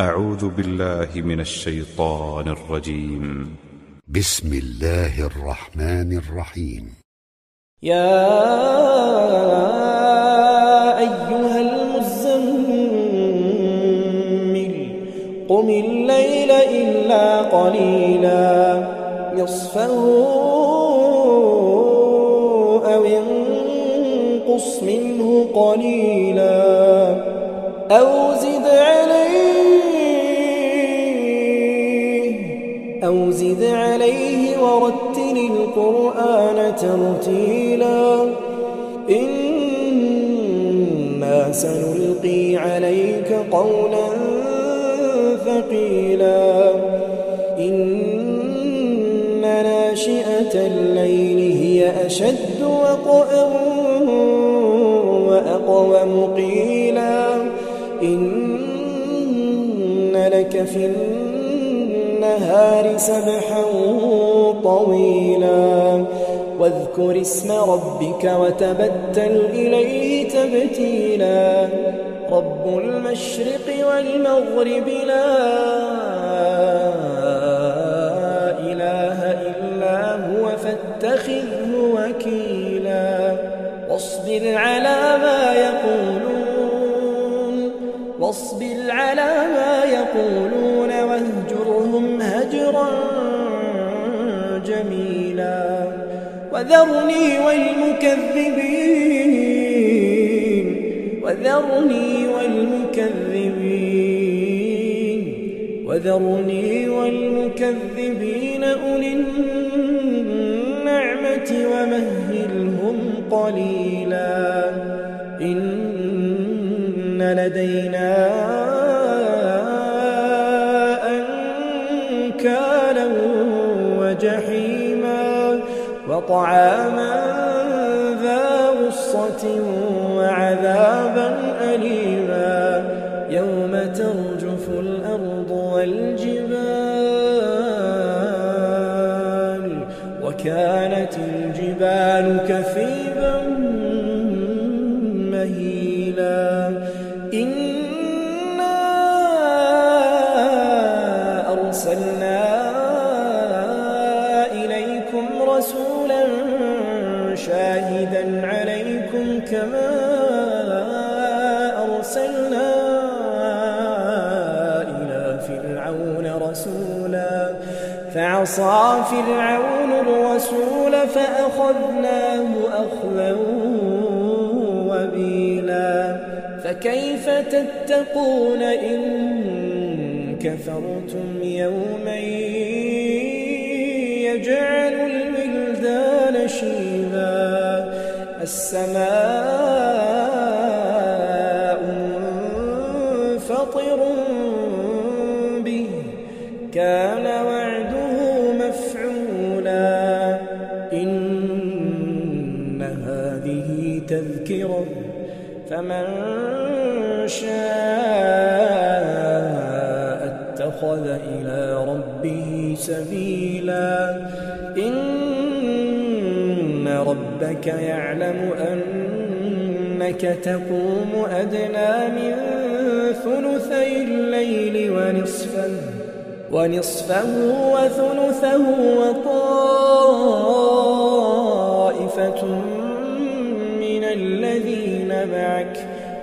أعوذ بالله من الشيطان الرجيم. بسم الله الرحمن الرحيم. يا أيها المزمل قم الليل إلا قليلا. نصفه أو انقص منه قليلا. أو زد أو القرآن ترتيلا. إنا سنلقي عليك قولا ثقيلا. إن ناشئة الليل هي أشد وقأا وأقوم قيلا إن لك في النهار سبحا طويلا. واذكر اسم ربك وتبتل إليه تبتيلا. رب المشرق والمغرب لا وذرني والمكذبين. وذرني والمكذبين أولي النعمة ومهلهم قليلا. إن لدينا أنكالا وجحيما وطعاما كثيبا مهيلا. إنا أرسلنا إليكم رسولا شاهدا عليكم كما أرسلنا إلى فرعون رسولا فعصى فرعون الرسول فأخذناه أخذا وبيلا. فكيف تتقون إن كفرتم يوما يجعل الولدان شيبا؟ السماء تذكرة فمن شاء اتخذ إلى ربه سبيلا. إن ربك يعلم أنك تقوم أدنى من ثلثي الليل ونصفه ونصفه وثلثه وطائفة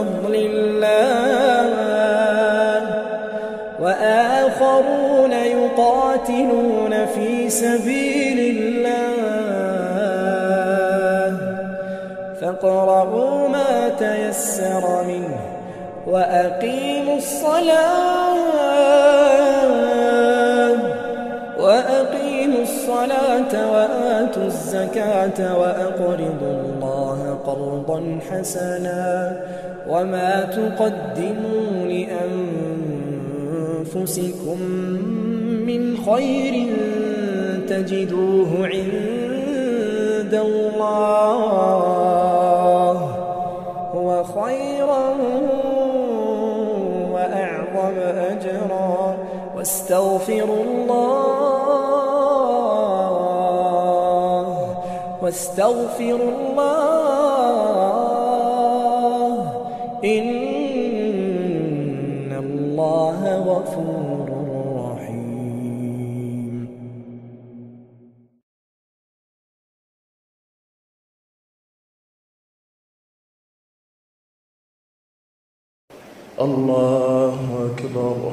فضل الله. وآخرون يقاتلون في سبيل الله. فاقرؤوا ما تيسر منه وأقيموا الصلاة. وأقيموا الصلاة وآتوا الزكاة وأقرضوا الله قرضا حسنا وما تقدموا لأنفسكم أنفسكم من خير تجدوه عند الله هو خيرا وأعظم أجرا واستغفروا الله واستغفروا الله إن الله غفور رحيم الله أكبر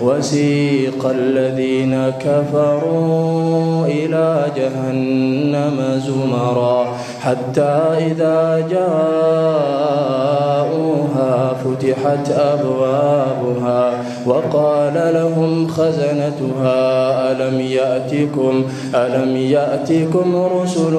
وسيق الذين كفروا إلى جهنم زمرا. حتى إذا جاءوها فتحت أبوابها وقال لهم خزنتها ألم يأتكم ألم يأتكم رسل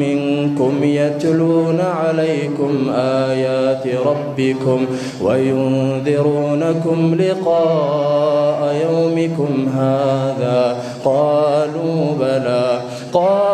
منكم يتلون عليكم آيات ربكم وينذرونكم لقاء يومكم هذا؟ قالوا بلى قالوا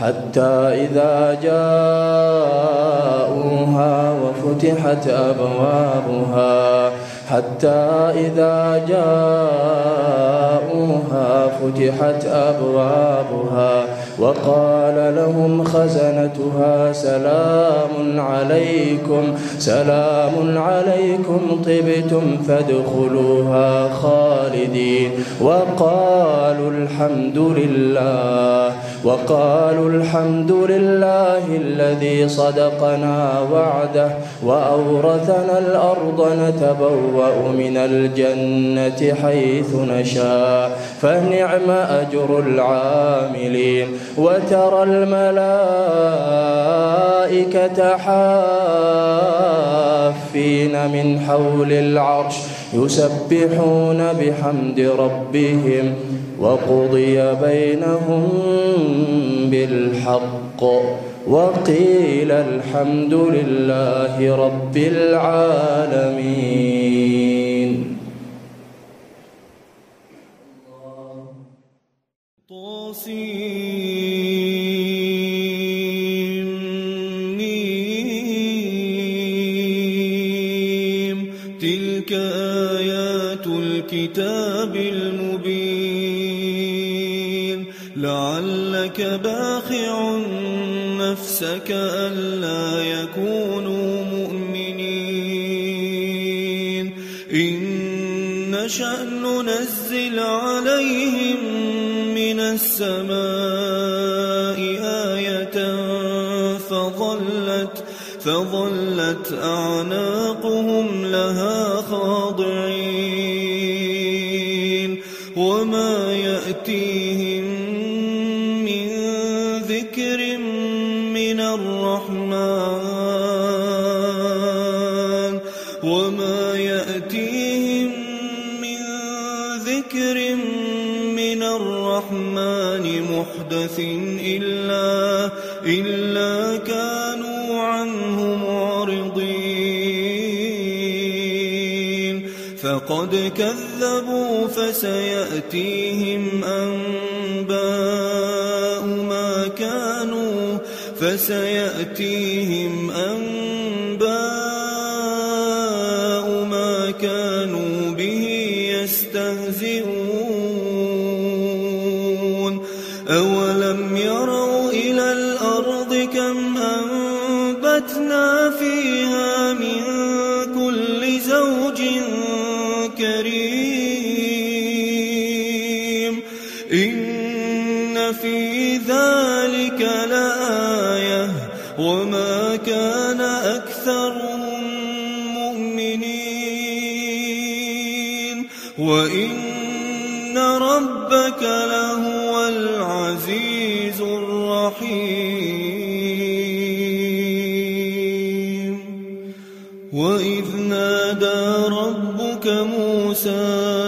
حتى إذا جاءوها وفتحت أبوابها حتى إذا جاءوها فتحت أبوابها وقال لهم خزنتها سلام عليكم سلام عليكم طبتم فادخلوها خالدين. وقالوا الحمد لله وقالوا الحمد لله الذي صدقنا وعده وأورثنا الأرض نتبوأ من الجنة حيث نشاء فنعم أجر العاملين. وترى الملائكة حافين من حول العرش يسبحون بحمد ربهم وقضي بينهم بالحق. وقيل الحمد لله رب العالمين. طاسيم تلك آيات الكتاب المبين. لعلك باخع نفسك ألا يكونوا مؤمنين. إن نشأ ننزل عليهم من السماء آية فظلت فظلت أعناقهم لها وما يأتيهم من ذكر من الرحمن محدث إلا إلا كانوا عنه معرضين. فقد كذبوا فسيأتيهم أنباء ما كانوا فسيأتيهم أنباء إن في ذلك لآية وما كان أكثرهم مؤمنين وإن ربك لهو العزيز الرحيم وإذ نادى ربك موسى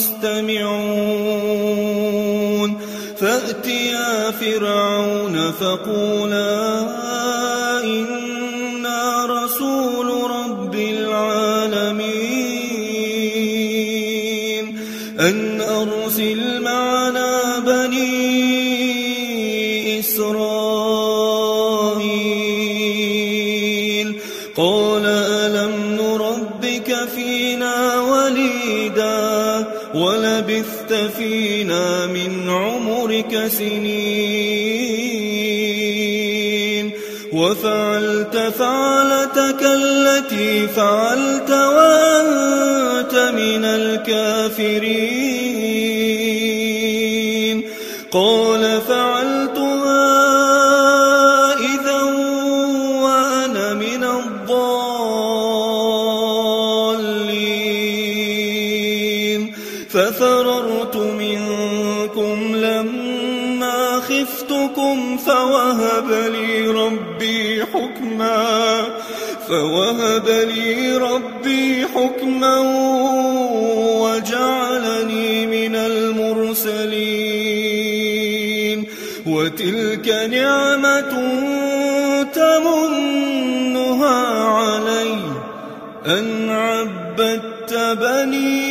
مستمعون فأتيا فرعون فقولا إنا رسول رب العالمين. أن أرسل معنا بني إسرائيل سنين وفعلت فعلتك التي فعلت وأنت من الكافرين. قال ربي حكما وجعلني من المرسلين وتلك نعمة تمنها علي أن عبدت بني